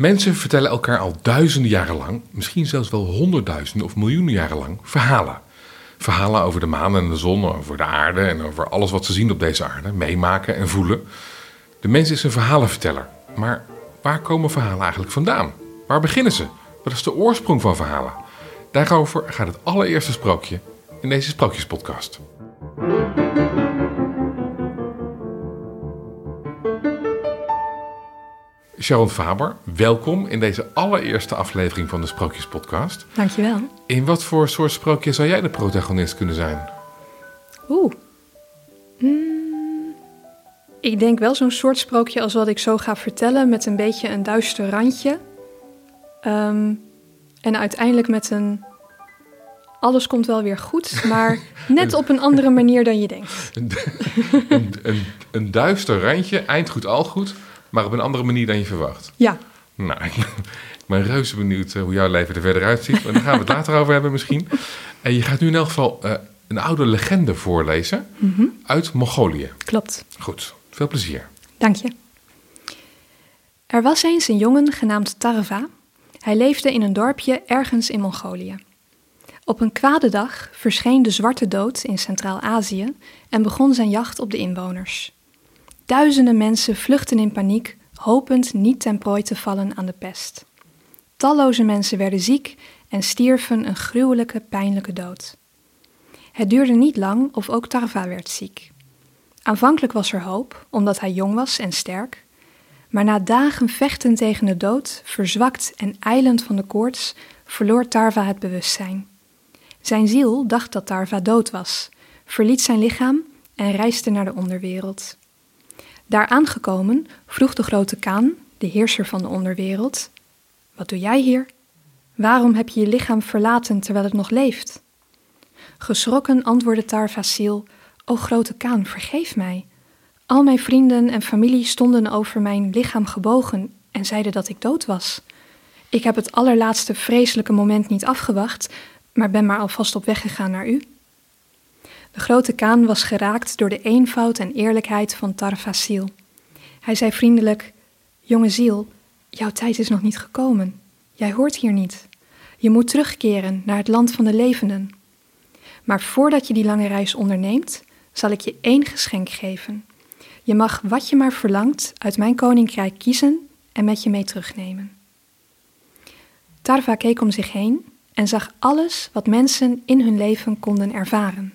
Mensen vertellen elkaar al duizenden jaren lang, misschien zelfs wel honderdduizenden of miljoenen jaren lang, verhalen. Verhalen over de maan en de zon, over de aarde en over alles wat ze zien op deze aarde, meemaken en voelen. De mens is een verhalenverteller. Maar waar komen verhalen eigenlijk vandaan? Waar beginnen ze? Wat is de oorsprong van verhalen? Daarover gaat het allereerste sprookje in deze Sprookjespodcast. Sharon Faber, welkom in deze allereerste aflevering van de Sprookjespodcast. Dankjewel. In wat voor soort sprookje zou jij de protagonist kunnen zijn? Oeh. Mm, ik denk wel zo'n soort sprookje als wat ik zo ga vertellen, met een beetje een duister randje. Ehm, en uiteindelijk met een. Alles komt wel weer goed, maar net op een andere manier dan je denkt. Een, een, een, een duister randje, eind goed al goed, maar op een andere manier dan je verwacht. Ja, Nou, ik ben reuze benieuwd eh, hoe jouw leven er verder uitziet. Maar daar gaan we het later over hebben misschien. En je gaat nu in elk geval eh, een oude legende voorlezen uit Mongolië. klopt. Goed, veel plezier. Dank je. Er was eens een jongen genaamd Tarva. Hij leefde in een dorpje ergens in Mongolië. Op een kwade dag verscheen de Zwarte Dood in Centraal-Azië en begon zijn jacht op de inwoners. Duizenden mensen vluchtten in paniek, hopend niet ten prooi te vallen aan de pest. Talloze mensen werden ziek en stierven een gruwelijke, pijnlijke dood. Het duurde niet lang of ook Tarva werd ziek. Aanvankelijk was er hoop, omdat hij jong was en sterk. Maar na dagen vechten tegen de dood, verzwakt en ijlend van de koorts, verloor Tarva het bewustzijn. Zijn ziel dacht dat Tarva dood was, verliet zijn lichaam en reisde naar de onderwereld. Daar aangekomen vroeg de grote Kaan, de heerser van de onderwereld: Wat doe jij hier? Waarom heb je je lichaam verlaten terwijl het nog leeft? Geschrokken antwoordde Tarva's ziel: O grote Kaan, vergeef mij. Al mijn vrienden en familie stonden over mijn lichaam gebogen en zeiden dat ik dood was. Ik heb het allerlaatste vreselijke moment niet afgewacht, maar ben maar alvast op weg gegaan naar u. De grote Kaan was geraakt door de eenvoud en eerlijkheid van Tarva's ziel. Hij zei vriendelijk: Jonge ziel, jouw tijd is nog niet gekomen. Jij hoort hier niet. Je moet terugkeren naar het land van de levenden. Maar voordat je die lange reis onderneemt, zal ik je één geschenk geven. Je mag wat je maar verlangt uit mijn koninkrijk kiezen en met je mee terugnemen. Tarva keek om zich heen en zag alles wat mensen in hun leven konden ervaren: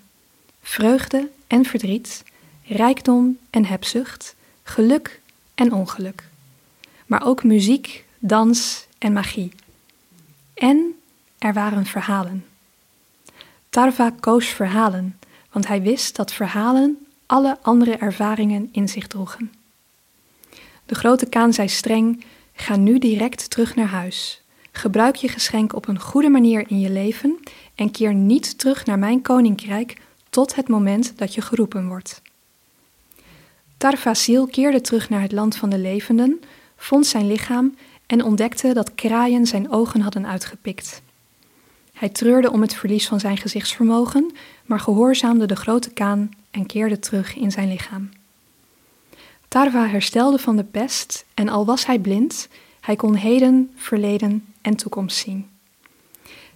vreugde en verdriet, rijkdom en hebzucht, geluk en ongeluk. Maar ook muziek, dans en magie. En er waren verhalen. Tarva koos verhalen, want hij wist dat verhalen alle andere ervaringen in zich droegen. De grote Kaan zei streng: Ga nu direct terug naar huis. Gebruik je geschenk op een goede manier in je leven en keer niet terug naar mijn koninkrijk tot het moment dat je geroepen wordt. Tarvasil keerde terug naar het land van de levenden, vond zijn lichaam en ontdekte dat kraaien zijn ogen hadden uitgepikt. Hij treurde om het verlies van zijn gezichtsvermogen, maar gehoorzaamde de grote kaan en keerde terug in zijn lichaam. Tarva herstelde van de pest en al was hij blind, hij kon heden, verleden en toekomst zien.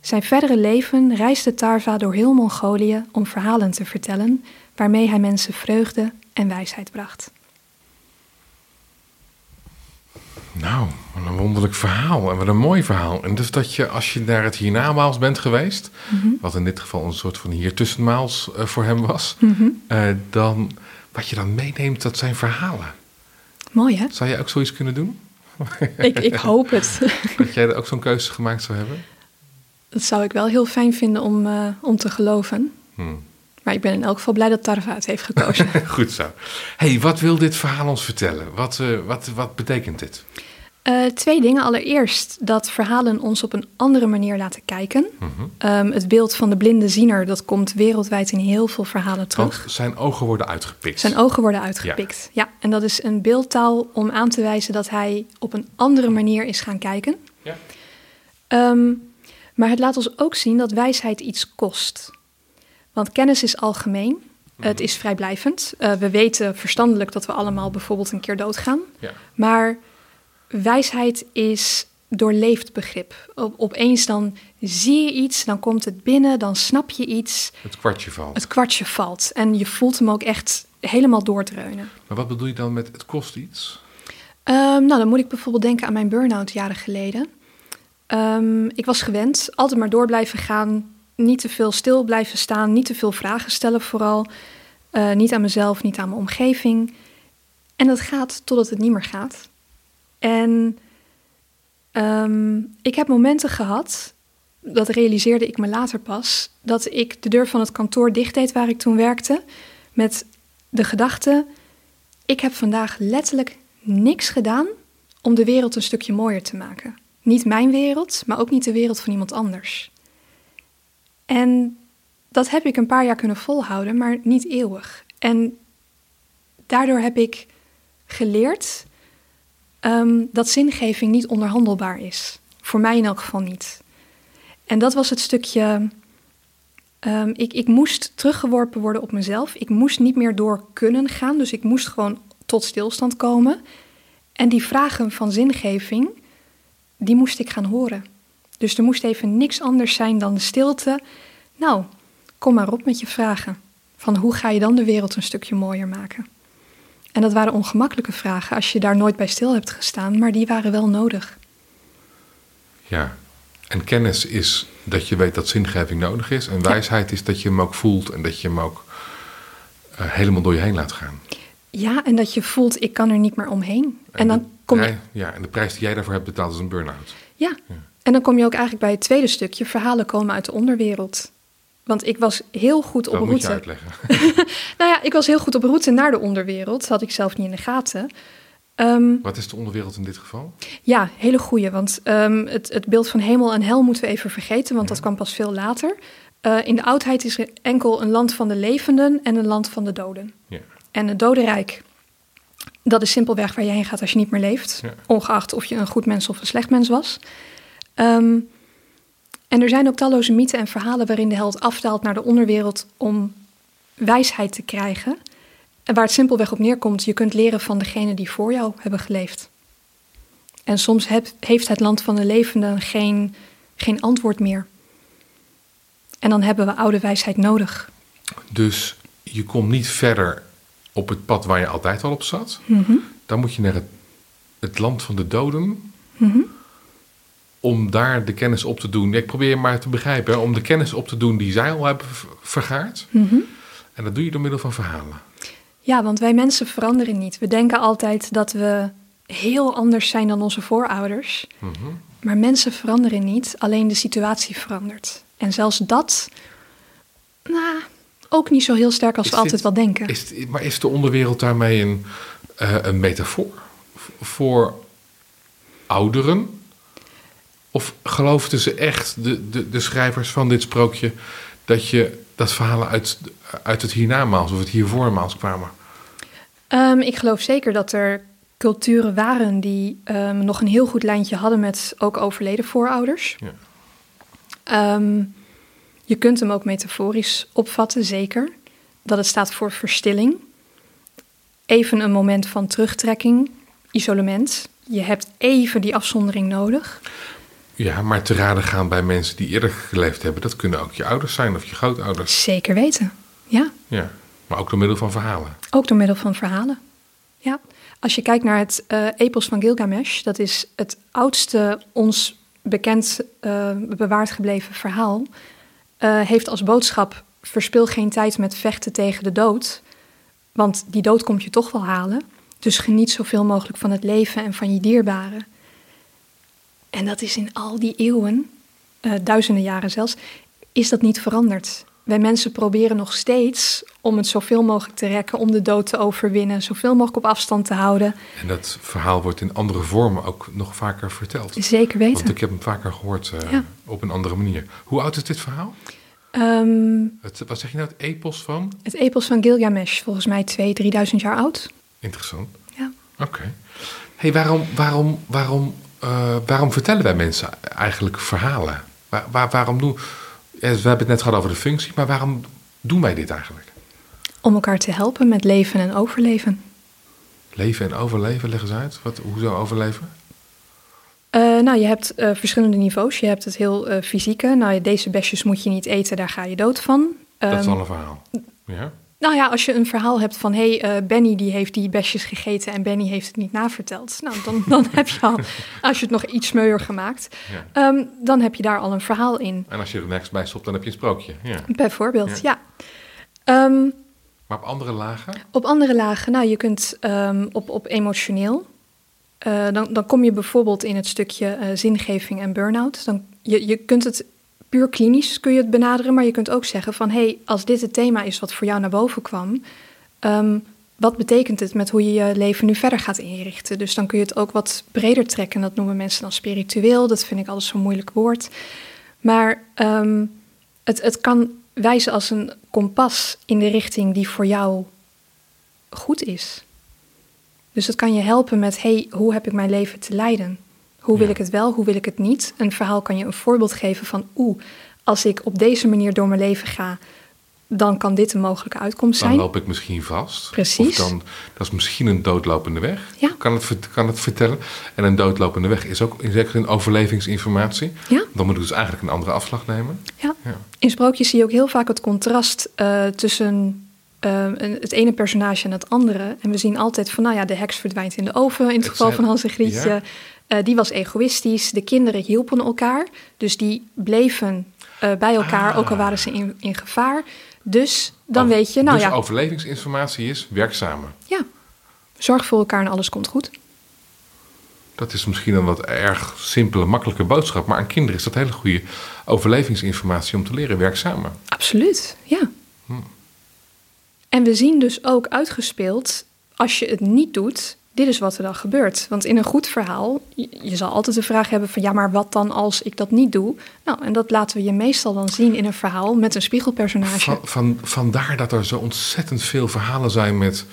Zijn verdere leven reisde Tarva door heel Mongolië om verhalen te vertellen, waarmee hij mensen vreugde en wijsheid bracht. Nou, wat een wonderlijk verhaal en wat een mooi verhaal. En dus dat je, als je naar het hiernamaals bent geweest, wat in dit geval een soort van hiertussenmaals uh, voor hem was, uh, dan wat je dan meeneemt, dat zijn verhalen. Mooi hè? Zou je ook zoiets kunnen doen? Ik, ik hoop het. Dat jij er ook zo'n keuze gemaakt zou hebben? Dat zou ik wel heel fijn vinden om, uh, om te geloven. Hmm. Maar ik ben in elk geval blij dat Tarva het heeft gekozen. Goed zo. hey, wat wil dit verhaal ons vertellen? Wat, uh, wat, wat betekent dit? Uh, twee dingen. Allereerst dat verhalen ons op een andere manier laten kijken. Mhm. Um, het beeld van de blinde ziener, dat komt wereldwijd in heel veel verhalen terug. Want zijn ogen worden uitgepikt. Zijn ogen worden uitgepikt, ja. ja. En dat is een beeldtaal om aan te wijzen dat hij op een andere manier is gaan kijken. Ja. Um, maar het laat ons ook zien dat wijsheid iets kost. Want kennis is algemeen. Mhm. Het is vrijblijvend. Uh, we weten verstandelijk dat we allemaal bijvoorbeeld een keer doodgaan. Ja. Maar wijsheid is doorleefd begrip. Op, opeens dan zie je iets, dan komt het binnen, dan snap je iets. Het kwartje valt. Het kwartje valt. En je voelt hem ook echt helemaal doordreunen. Maar wat bedoel je dan met het kost iets? Ehm, nou, dan moet ik bijvoorbeeld denken aan mijn burn-out jaren geleden. Ehm, ik was gewend altijd maar door blijven gaan, niet te veel stil blijven staan, niet te veel vragen stellen vooral. Eh, niet aan mezelf, niet aan mijn omgeving. En dat gaat totdat het niet meer gaat. En ehm, ik heb momenten gehad, dat realiseerde ik me later pas, dat ik de deur van het kantoor dicht deed waar ik toen werkte, met de gedachte: ik heb vandaag letterlijk niks gedaan om de wereld een stukje mooier te maken. Niet mijn wereld, maar ook niet de wereld van iemand anders. En dat heb ik een paar jaar kunnen volhouden, maar niet eeuwig. En daardoor heb ik geleerd um, dat zingeving niet onderhandelbaar is. Voor mij in elk geval niet. En dat was het stukje. Um, ik, ik moest teruggeworpen worden op mezelf. Ik moest niet meer door kunnen gaan. Dus ik moest gewoon tot stilstand komen. En die vragen van zingeving, die moest ik gaan horen. Dus er moest even niks anders zijn dan de stilte. Nou, kom maar op met je vragen. Van hoe ga je dan de wereld een stukje mooier maken? En dat waren ongemakkelijke vragen als je daar nooit bij stil hebt gestaan, maar die waren wel nodig. Ja, en kennis is dat je weet dat zingeving nodig is. En wijsheid is dat je hem ook voelt en dat je hem ook uh, helemaal door je heen laat gaan. Ja, en dat je voelt, ik kan er niet meer omheen. En, en dan kom je... Ja, en de prijs die jij daarvoor hebt betaald is een burn-out. Ja. ja. en dan kom je ook eigenlijk bij het tweede stukje. Verhalen komen uit de onderwereld. Want ik was heel goed op dat route. Moet je uitleggen. nou ja, ik was heel goed op route naar de onderwereld. Dat had ik zelf niet in de gaten. Um, Wat is de onderwereld in dit geval? Ja, hele goede. Want um, het, het, beeld van hemel en hel moeten we even vergeten, want ja. dat kwam pas veel later. Uh, in de oudheid is er enkel een land van de levenden en een land van de doden. Ja. En het dodenrijk, dat is simpelweg waar je heen gaat als je niet meer leeft. Ja. Ongeacht of je een goed mens of een slecht mens was. Um, en er zijn ook talloze mythen en verhalen waarin de held afdaalt naar de onderwereld om wijsheid te krijgen. En waar het simpelweg op neerkomt, je kunt leren van degene die voor jou hebben geleefd. En soms heb, heeft het land van de levenden geen, geen antwoord meer. En dan hebben we oude wijsheid nodig. Dus je komt niet verder op het pad waar je altijd al op zat. Mm -hmm. Dan moet je naar het, het land van de doden. Mm -hmm om daar de kennis op te doen. Ik probeer maar te begrijpen, hè, om de kennis op te doen die zij al hebben vergaard. Mm -hmm. En dat doe je door middel van verhalen. Ja, want wij mensen veranderen niet. We denken altijd dat we heel anders zijn dan onze voorouders. Maar mensen veranderen niet, alleen de situatie verandert. En zelfs dat, nou, ook niet zo heel sterk als is we altijd wel denken. Is, maar is de onderwereld daarmee een, uh, een metafoor voor ouderen? Of geloofden ze echt, de, de, de schrijvers van dit sprookje, dat, je, dat verhalen uit, uit het hiernamaals of het hiervoormaals kwamen? Um, ik geloof zeker dat er culturen waren die um, nog een heel goed lijntje hadden met ook overleden voorouders. Ja. Um, je kunt hem ook metaforisch opvatten, zeker. Dat het staat voor verstilling. Even een moment van terugtrekking, isolement. Je hebt even die afzondering nodig. Ja, maar te raden gaan bij mensen die eerder geleefd hebben, dat kunnen ook je ouders zijn of je grootouders. Zeker weten, ja. Ja, maar ook door middel van verhalen. Ook door middel van verhalen, ja. Als je kijkt naar het uh, Epos van Gilgamesh, dat is het oudste ons bekend uh, bewaard gebleven verhaal, uh, heeft als boodschap: verspil geen tijd met vechten tegen de dood, want die dood komt je toch wel halen. Dus geniet zoveel mogelijk van het leven en van je dierbaren. En dat is in al die eeuwen, uh, duizenden jaren zelfs, is dat niet veranderd. Wij mensen proberen nog steeds om het zoveel mogelijk te rekken, om de dood te overwinnen, zoveel mogelijk op afstand te houden. En dat verhaal wordt in andere vormen ook nog vaker verteld. Zeker weten. Want ik heb hem vaker gehoord uh, ja. op een andere manier. Hoe oud is dit verhaal? Um, het, wat zeg je nou, het epos van? Het epos van Gilgamesh, volgens mij 2.000, 3.000 jaar oud. Interessant. Ja. Oké. Okay. hey, waarom, waarom, waarom uh, waarom vertellen wij mensen eigenlijk verhalen? Waar, waar, waarom doen... We hebben het net gehad over de functie, maar waarom doen wij dit eigenlijk? Om elkaar te helpen met leven en overleven. Leven en overleven, leg eens uit. Wat, hoezo overleven? Uh, nou, je hebt uh, verschillende niveaus. Je hebt het heel uh, fysieke. Nou, deze besjes moet je niet eten, daar ga je dood van. Dat is al een verhaal. Ja. Nou ja, als je een verhaal hebt van... hé, hey, Benny die heeft die besjes gegeten en Benny heeft het niet naverteld. Nou, dan, dan heb je al, als je het nog iets smeuiger gemaakt... Ja. Um, dan heb je daar al een verhaal in. En als je er niks bij stopt, dan heb je een sprookje. Ja. Bijvoorbeeld, ja. ja. Um, maar op andere lagen? Op andere lagen, nou, je kunt um, op, op emotioneel... Uh, dan, dan kom je bijvoorbeeld in het stukje uh, zingeving en burn-out. Dan, je, je kunt het puur klinisch kun je het benaderen, maar je kunt ook zeggen van hé, hey, als dit het thema is wat voor jou naar boven kwam, um, wat betekent het met hoe je je leven nu verder gaat inrichten? Dus dan kun je het ook wat breder trekken. Dat noemen mensen dan spiritueel. Dat vind ik altijd zo'n moeilijk woord. Maar um, het, het kan wijzen als een kompas in de richting die voor jou goed is. Dus het kan je helpen met, hey, hoe heb ik mijn leven te leiden? Hoe wil ik het wel, hoe wil ik het niet? Een verhaal kan je een voorbeeld geven van, oeh, als ik op deze manier door mijn leven ga, dan kan dit een mogelijke uitkomst zijn. Dan loop ik misschien vast. Precies. Of dan, dat is misschien een doodlopende weg. Ja. Kan, het, kan het vertellen. En een doodlopende weg is ook in zekere zin overlevingsinformatie. Ja. Dan moet ik dus eigenlijk een andere afslag nemen. Ja. ja. In sprookjes zie je ook heel vaak het contrast uh, tussen uh, het ene personage en het andere. En we zien altijd van, nou ja, de heks verdwijnt in de oven in het, het geval zijn, van Hans en Grietje. Ja. Uh, die was egoïstisch. De kinderen hielpen elkaar. Dus die bleven uh, bij elkaar, ah. ook al waren ze in, in gevaar. Dus dan Over, weet je, nou dus ja. overlevingsinformatie is werkzame. Ja, zorg voor elkaar en alles komt goed. Dat is misschien een wat erg simpele, makkelijke boodschap. Maar aan kinderen is dat hele goede overlevingsinformatie om te leren werkzamen. Absoluut, ja. Hm. En we zien dus ook uitgespeeld, als je het niet doet, dit is wat er dan gebeurt. Want in een goed verhaal, je, je, zal altijd de vraag hebben van ja, maar wat dan als ik dat niet doe? Nou, en dat laten we je meestal dan zien in een verhaal met een spiegelpersonage. Van, van, vandaar dat er zo ontzettend veel verhalen zijn met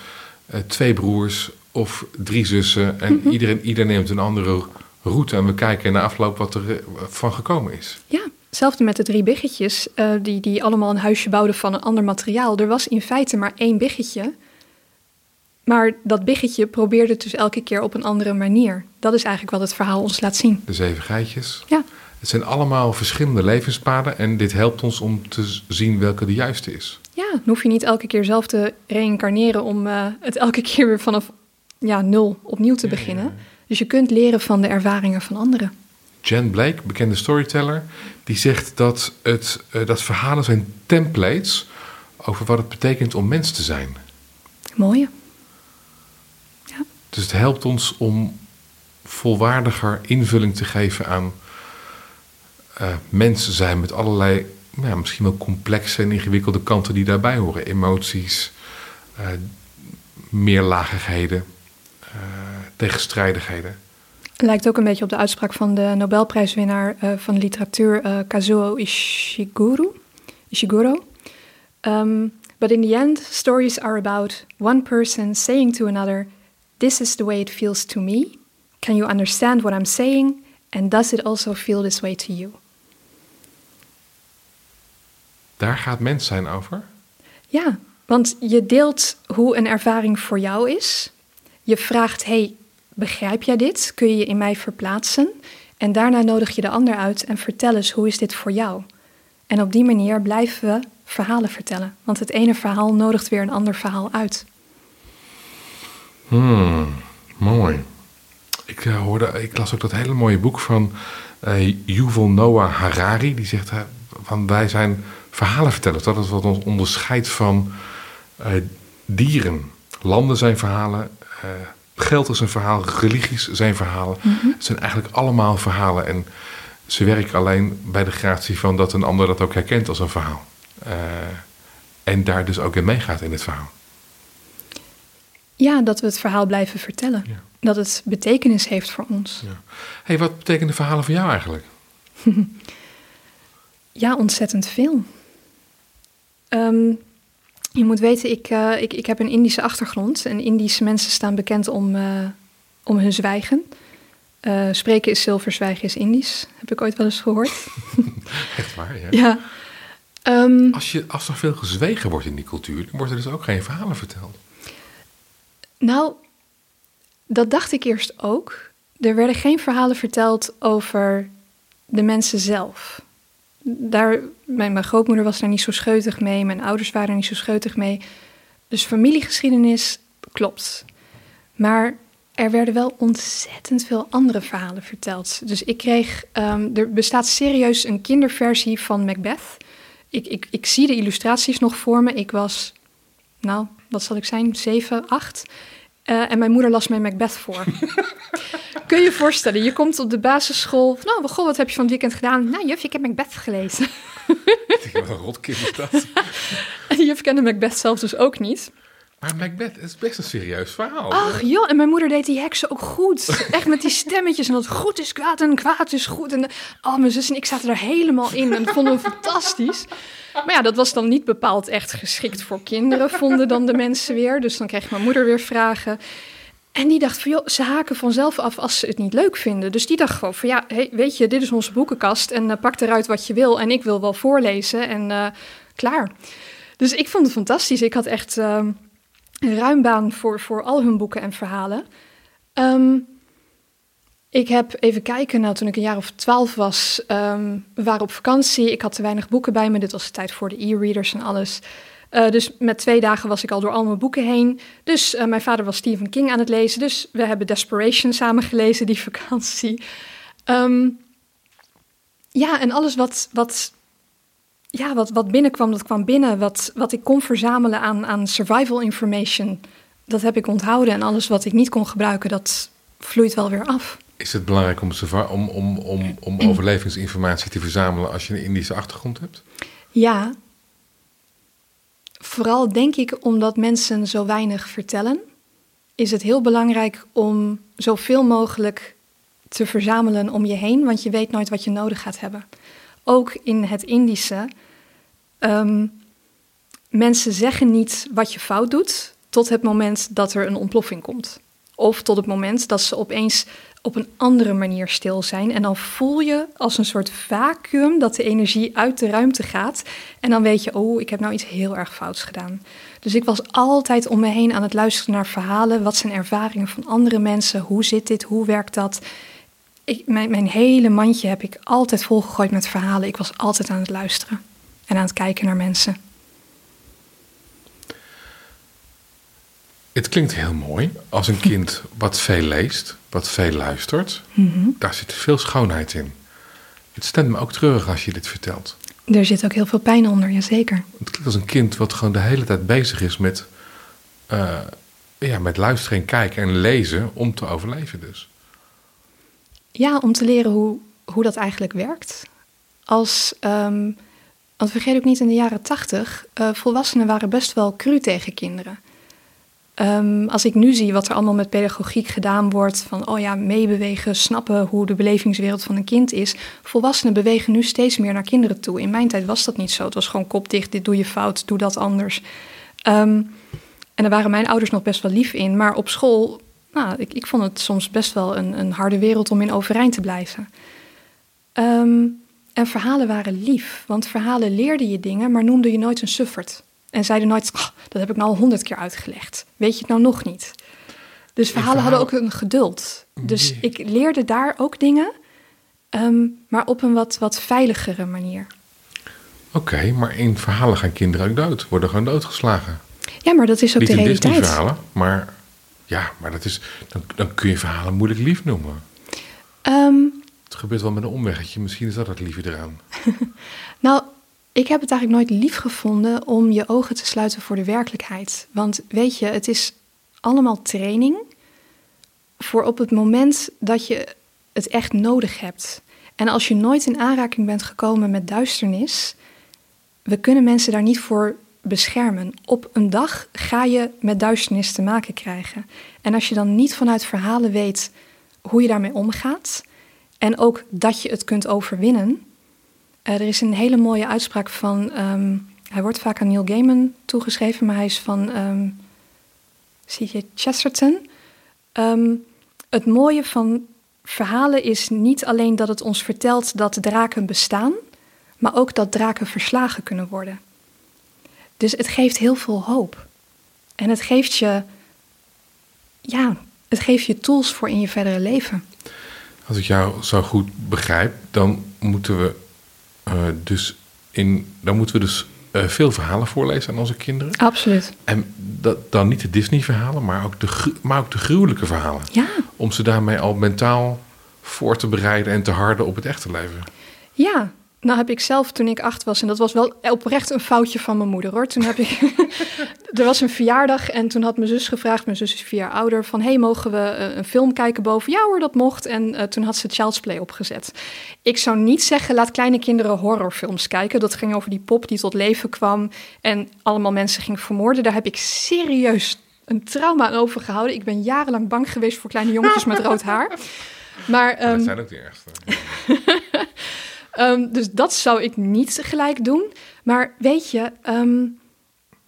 uh, twee broers of drie zussen. En mm-hmm. iedereen, iedereen neemt een andere route en we kijken na afloop wat er uh, van gekomen is. Ja, hetzelfde met de drie biggetjes, uh, die, die allemaal een huisje bouwden van een ander materiaal. Er was in feite maar één biggetje. Maar dat biggetje probeerde het dus elke keer op een andere manier. Dat is eigenlijk wat het verhaal ons laat zien. De zeven geitjes. Ja. Het zijn allemaal verschillende levenspaden en dit helpt ons om te zien welke de juiste is. Ja, dan hoef je niet elke keer zelf te reïncarneren om uh, het elke keer weer vanaf ja, nul opnieuw te beginnen. Ja. Dus je kunt leren van de ervaringen van anderen. Jen Blake, bekende storyteller, die zegt dat, het, uh, dat verhalen zijn templates over wat het betekent om mens te zijn. Mooie. Dus het helpt ons om volwaardiger invulling te geven aan uh, mensen zijn met allerlei, ja, misschien wel complexe en ingewikkelde kanten die daarbij horen. Emoties, uh, meerlagigheden, uh, tegenstrijdigheden. Het lijkt ook een beetje op de uitspraak van de Nobelprijswinnaar van literatuur Kazuo Ishiguro. Ishiguro. Um, but in the end, stories are about one person saying to another, This is the way it feels to me. Can you understand what I'm saying? And does it also feel this way to you? Daar gaat mens zijn over? Ja, want je deelt hoe een ervaring voor jou is. Je vraagt: hey, begrijp jij dit? Kun je je in mij verplaatsen? En daarna nodig je de ander uit en vertel eens hoe is dit voor jou? En op die manier blijven we verhalen vertellen. Want het ene verhaal nodigt weer een ander verhaal uit. Hmm, mooi. Ik, uh, hoorde, ik las ook dat hele mooie boek van uh, Yuval Noah Harari. Die zegt uh, van wij zijn verhalenvertellers. Dat is wat ons onderscheidt van dieren. Landen zijn verhalen, geld is een verhaal, religies zijn verhalen. Mm-hmm. Het zijn eigenlijk allemaal verhalen. En ze werken alleen bij de gratie van dat een ander dat ook herkent als een verhaal. en daar dus ook in meegaat in het verhaal. Ja, dat we het verhaal blijven vertellen. Ja. Dat het betekenis heeft voor ons. Ja. hey, wat betekenen verhalen voor jou eigenlijk? ja, ontzettend veel. Um, je moet weten, ik, uh, ik, ik heb een Indische achtergrond. En Indische mensen staan bekend om, uh, om hun zwijgen. Uh, spreken is zilver, zwijgen is Indisch. Heb ik ooit wel eens gehoord. Echt waar, ja. ja. Um, als, je, als er veel gezwegen wordt in die cultuur, dan wordt er dus ook geen verhalen verteld. Nou, dat dacht ik eerst ook. er werden geen verhalen verteld over de mensen zelf. Daar, mijn, grootmoeder was daar niet zo scheutig mee, mijn ouders waren er niet zo scheutig mee. Dus familiegeschiedenis klopt. Maar er werden wel ontzettend veel andere verhalen verteld. Dus ik kreeg, ehm, er bestaat serieus een kinderversie van Macbeth. Ik, ik, ik zie de illustraties nog voor me. Ik was, nou, wat zal ik zijn, zeven, acht. Eh, en mijn moeder las mij Macbeth voor. Kun je je voorstellen, je komt op de basisschool. Nou, goh, wat heb je van het weekend gedaan? Nou, juf, ik heb Macbeth gelezen. Wat een rotkind dat. juf kende Macbeth zelf dus ook niet. Maar Macbeth is best een serieus verhaal. Ach joh, en mijn moeder deed die heksen ook goed. Echt met die stemmetjes en dat goed is kwaad en kwaad is goed. En oh, mijn zus en ik zaten er helemaal in en vonden we fantastisch. Maar ja, dat was dan niet bepaald echt geschikt voor kinderen, vonden dan de mensen weer. Dus dan kreeg mijn moeder weer vragen. En die dacht van, joh, ze haken vanzelf af als ze het niet leuk vinden. Dus die dacht gewoon van, ja, hey, weet je, dit is onze boekenkast en uh, pak eruit wat je wil. En ik wil wel voorlezen en uh, klaar. Dus ik vond het fantastisch. Ik had echt... Een ruim baan voor, voor al hun boeken en verhalen. Um, ik heb even kijken, nou toen ik een jaar of twaalf was, um, we waren op vakantie. Ik had te weinig boeken bij me. Dit was de tijd voor de e-readers en alles. Uh, dus met twee dagen was ik al door al mijn boeken heen. Dus uh, mijn vader was Stephen King aan het lezen. Dus we hebben Desperation samen gelezen die vakantie. Um, ja, en alles wat, wat ja, wat, wat binnenkwam, dat kwam binnen. Wat, wat ik kon verzamelen aan, aan survival information, dat heb ik onthouden. En alles wat ik niet kon gebruiken, dat vloeit wel weer af. Is het belangrijk om, om, om, om, om overlevingsinformatie te verzamelen als je een Indische achtergrond hebt? Ja. Vooral denk ik omdat mensen zo weinig vertellen, is het heel belangrijk om zoveel mogelijk te verzamelen om je heen, want je weet nooit wat je nodig gaat hebben. Ook in het Indische Um, mensen zeggen niet wat je fout doet tot het moment dat er een ontploffing komt. Of tot het moment dat ze opeens op een andere manier stil zijn. En dan voel je als een soort vacuüm dat de energie uit de ruimte gaat. En dan weet je, oh, ik heb nou iets heel erg fouts gedaan. Dus ik was altijd om me heen aan het luisteren naar verhalen. Wat zijn ervaringen van andere mensen? Hoe zit dit? Hoe werkt dat? Ik, mijn, mijn hele mandje heb ik altijd volgegooid met verhalen. Ik was altijd aan het luisteren en aan het kijken naar mensen. Het klinkt heel mooi als een kind wat veel leest, wat veel luistert. Mhm. Daar zit veel schoonheid in. Het stemt me ook treurig als je dit vertelt. Er zit ook heel veel pijn onder, jazeker. Het klinkt als een kind wat gewoon de hele tijd bezig is met, uh, ja, met luisteren en kijken en lezen om te overleven dus. Ja, om te leren hoe, hoe dat eigenlijk werkt. Als um, want vergeet ook niet, in de jaren tachtig, uh, volwassenen waren best wel cru tegen kinderen. Um, als ik nu zie wat er allemaal met pedagogiek gedaan wordt, van oh ja, meebewegen, snappen hoe de belevingswereld van een kind is. Volwassenen bewegen nu steeds meer naar kinderen toe. In mijn tijd was dat niet zo. Het was gewoon kop dicht, dit doe je fout, doe dat anders. Um, en daar waren mijn ouders nog best wel lief in. Maar op school, nou, ik, ik vond het soms best wel een, een harde wereld om in overeind te blijven. Um, en verhalen waren lief, want verhalen leerden je dingen, maar noemden je nooit een suffert. En zeiden nooit, oh, dat heb ik nou al honderd keer uitgelegd. Weet je het nou nog niet? Dus verhalen hadden ook een geduld. Dus ik leerde daar ook dingen, ehm, maar op een wat, wat veiligere manier. Oké, maar in verhalen gaan kinderen ook dood, worden gewoon doodgeslagen. Ja, maar dat is ook Niet de realiteit. Niet verhalen, maar ja, maar dat is, dan, dan kun je verhalen moeilijk lief noemen. Um, het gebeurt wel met een omweggetje. Misschien is dat het lieve eraan. nou, ik heb het eigenlijk nooit lief gevonden om je ogen te sluiten voor de werkelijkheid. Want weet je, het is allemaal training voor op het moment dat je het echt nodig hebt. En als je nooit in aanraking bent gekomen met duisternis, we kunnen mensen daar niet voor beschermen. Op een dag ga je met duisternis te maken krijgen. En als je dan niet vanuit verhalen weet hoe je daarmee omgaat, en ook dat je het kunt overwinnen. Uh, er is een hele mooie uitspraak van. Ehm, hij wordt vaak aan Neil Gaiman toegeschreven, maar hij is van. Um, Chesterton. Ehm, het mooie van verhalen is niet alleen dat het ons vertelt dat draken bestaan, maar ook dat draken verslagen kunnen worden. Dus het geeft heel veel hoop. En het geeft je ja, Het geeft je tools voor in je verdere leven. Als ik jou zo goed begrijp, dan moeten we uh, dus in, dan moeten we dus uh, veel verhalen voorlezen aan onze kinderen. Absoluut. En dat, dan niet de Disney-verhalen, maar, ook de, maar ook de gruwelijke verhalen. Ja. Om ze daarmee al mentaal voor te bereiden en te harden op het echte leven. Ja, nou heb ik zelf toen ik acht was, en dat was wel oprecht een foutje van mijn moeder hoor. Toen heb ik, er was een verjaardag en toen had mijn zus gevraagd, mijn zus is vier jaar ouder, van hey, mogen we eh, een film kijken boven? Ja hoor, dat mocht. En uh, toen had ze Child's Play opgezet. Ik zou niet zeggen, laat kleine kinderen horrorfilms kijken. Dat ging over die pop die tot leven kwam en allemaal mensen ging vermoorden. Daar heb ik serieus een trauma aan overgehouden. Ik ben jarenlang bang geweest voor kleine jongetjes met rood haar. Maar, um, dat ehm, zijn ook de ergste. Um, dus dat zou ik niet gelijk doen. Maar weet je, um,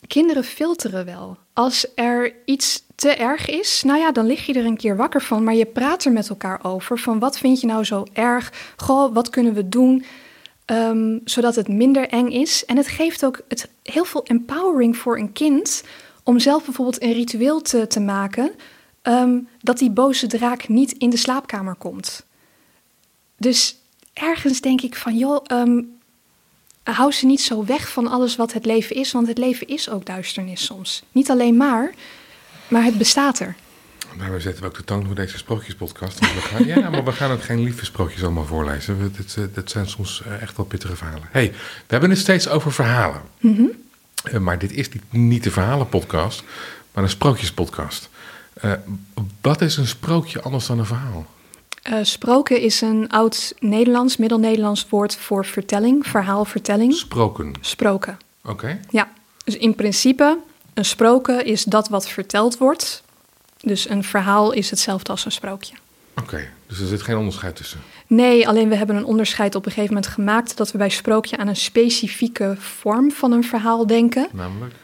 kinderen filteren wel. Als er iets te erg is, nou ja, dan lig je er een keer wakker van. Maar je praat er met elkaar over. Van wat vind je nou zo erg? Goh, wat kunnen we doen? Um, zodat het minder eng is. En het geeft ook het, heel veel empowering voor een kind. Om zelf bijvoorbeeld een ritueel te, te maken. dat die boze draak niet in de slaapkamer komt. Dus ergens denk ik van, joh, um, hou ze niet zo weg van alles wat het leven is, want het leven is ook duisternis soms. Niet alleen maar, maar het bestaat er. We zetten ook de toon voor deze sprookjespodcast. We gaan, ja, maar we gaan ook geen lieve sprookjes allemaal voorlezen. Dat, eh, dat zijn soms eh, echt wel pittige verhalen. hey, we hebben het steeds over verhalen. Mm maar dit is niet de verhalenpodcast, maar een sprookjespodcast. Uh, wat is een sprookje anders dan een verhaal? Uh, sproken is een oud Nederlands, Middel-Nederlands woord voor vertelling, verhaalvertelling. Sproken. Sproken. Oké. Ja, dus in principe, een sproken is dat wat verteld wordt. Dus een verhaal is hetzelfde als een sprookje. Oké, dus er zit geen onderscheid tussen? Nee, alleen we hebben een onderscheid op een gegeven moment gemaakt dat we bij sprookje aan een specifieke vorm van een verhaal denken. Namelijk?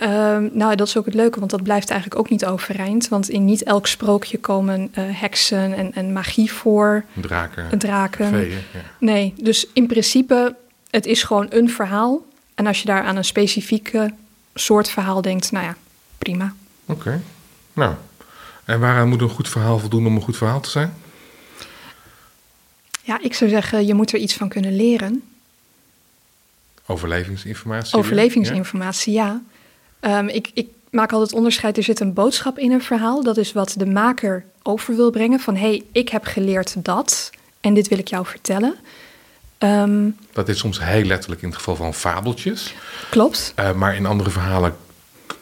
Um, nou, dat is ook het leuke, want dat blijft eigenlijk ook niet overeind. Want in niet elk sprookje komen uh, heksen en, en, magie voor. Draken. Draken. Veeën, ja. Nee, dus in principe, het is gewoon een verhaal. En als je daar aan een specifieke soort verhaal denkt, nou ja, prima. Oké. Nou, en waaraan moet een goed verhaal voldoen om een goed verhaal te zijn? Ja, ik zou zeggen, je moet er iets van kunnen leren. Overlevingsinformatie? Overlevingsinformatie, ja. Um, ik, ik, maak altijd onderscheid. Er zit een boodschap in een verhaal. Dat is wat de maker over wil brengen. Van hé, hey, ik heb geleerd dat. En dit wil ik jou vertellen. Um, dat is soms heel letterlijk in het geval van fabeltjes. Klopt. Uh, maar in andere verhalen,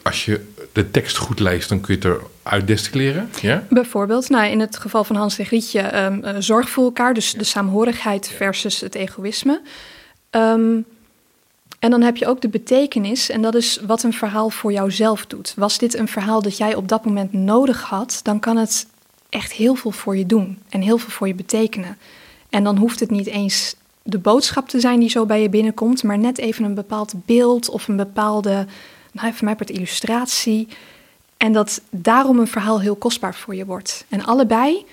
als je de tekst goed leest, dan kun je het eruit destilleren. Ja? Bijvoorbeeld, nou, in het geval van Hans en Grietje, um, uh, zorg voor elkaar. Dus de saamhorigheid versus het egoïsme. Um, en dan heb je ook de betekenis, en dat is wat een verhaal voor jouzelf doet. Was dit een verhaal dat jij op dat moment nodig had, dan kan het echt heel veel voor je doen en heel veel voor je betekenen. En dan hoeft het niet eens de boodschap te zijn die zo bij je binnenkomt, maar net even een bepaald beeld of een bepaalde, nou even mij het illustratie. En dat daarom een verhaal heel kostbaar voor je wordt. En allebei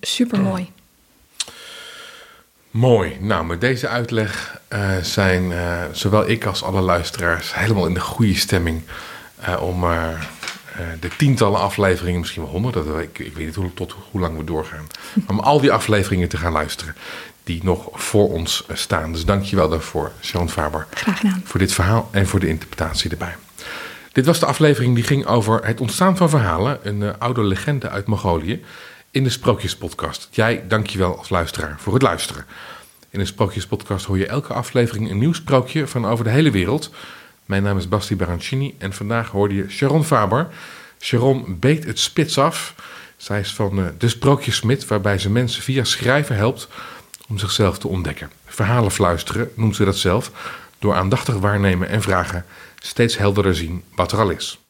super mooi. Mooi. Nou, met deze uitleg uh, zijn uh, zowel ik als alle luisteraars helemaal in de goede stemming uh, om de tientallen afleveringen, misschien wel honderd, dat, ik, ik weet niet hoe, tot hoe lang we doorgaan, om al die afleveringen te gaan luisteren die nog voor ons staan. Dus dank je wel daarvoor, Sharon Faber. Graag gedaan. Voor dit verhaal en voor de interpretatie erbij. Dit was de aflevering die ging over het ontstaan van verhalen, een oude legende uit Mongolië in de Sprookjespodcast. Jij, dankjewel als luisteraar voor het luisteren. In de Sprookjespodcast hoor je elke aflevering een nieuw sprookje van over de hele wereld. Mijn naam is Basti Barancini en vandaag hoorde je Sharon Faber. Sharon beet het spits af. Zij is van uh, de Sprookjesmid, waarbij ze mensen via schrijven helpt om zichzelf te ontdekken. Verhalen fluisteren noemt ze dat zelf, door aandachtig waarnemen en vragen steeds helderder zien wat er al is.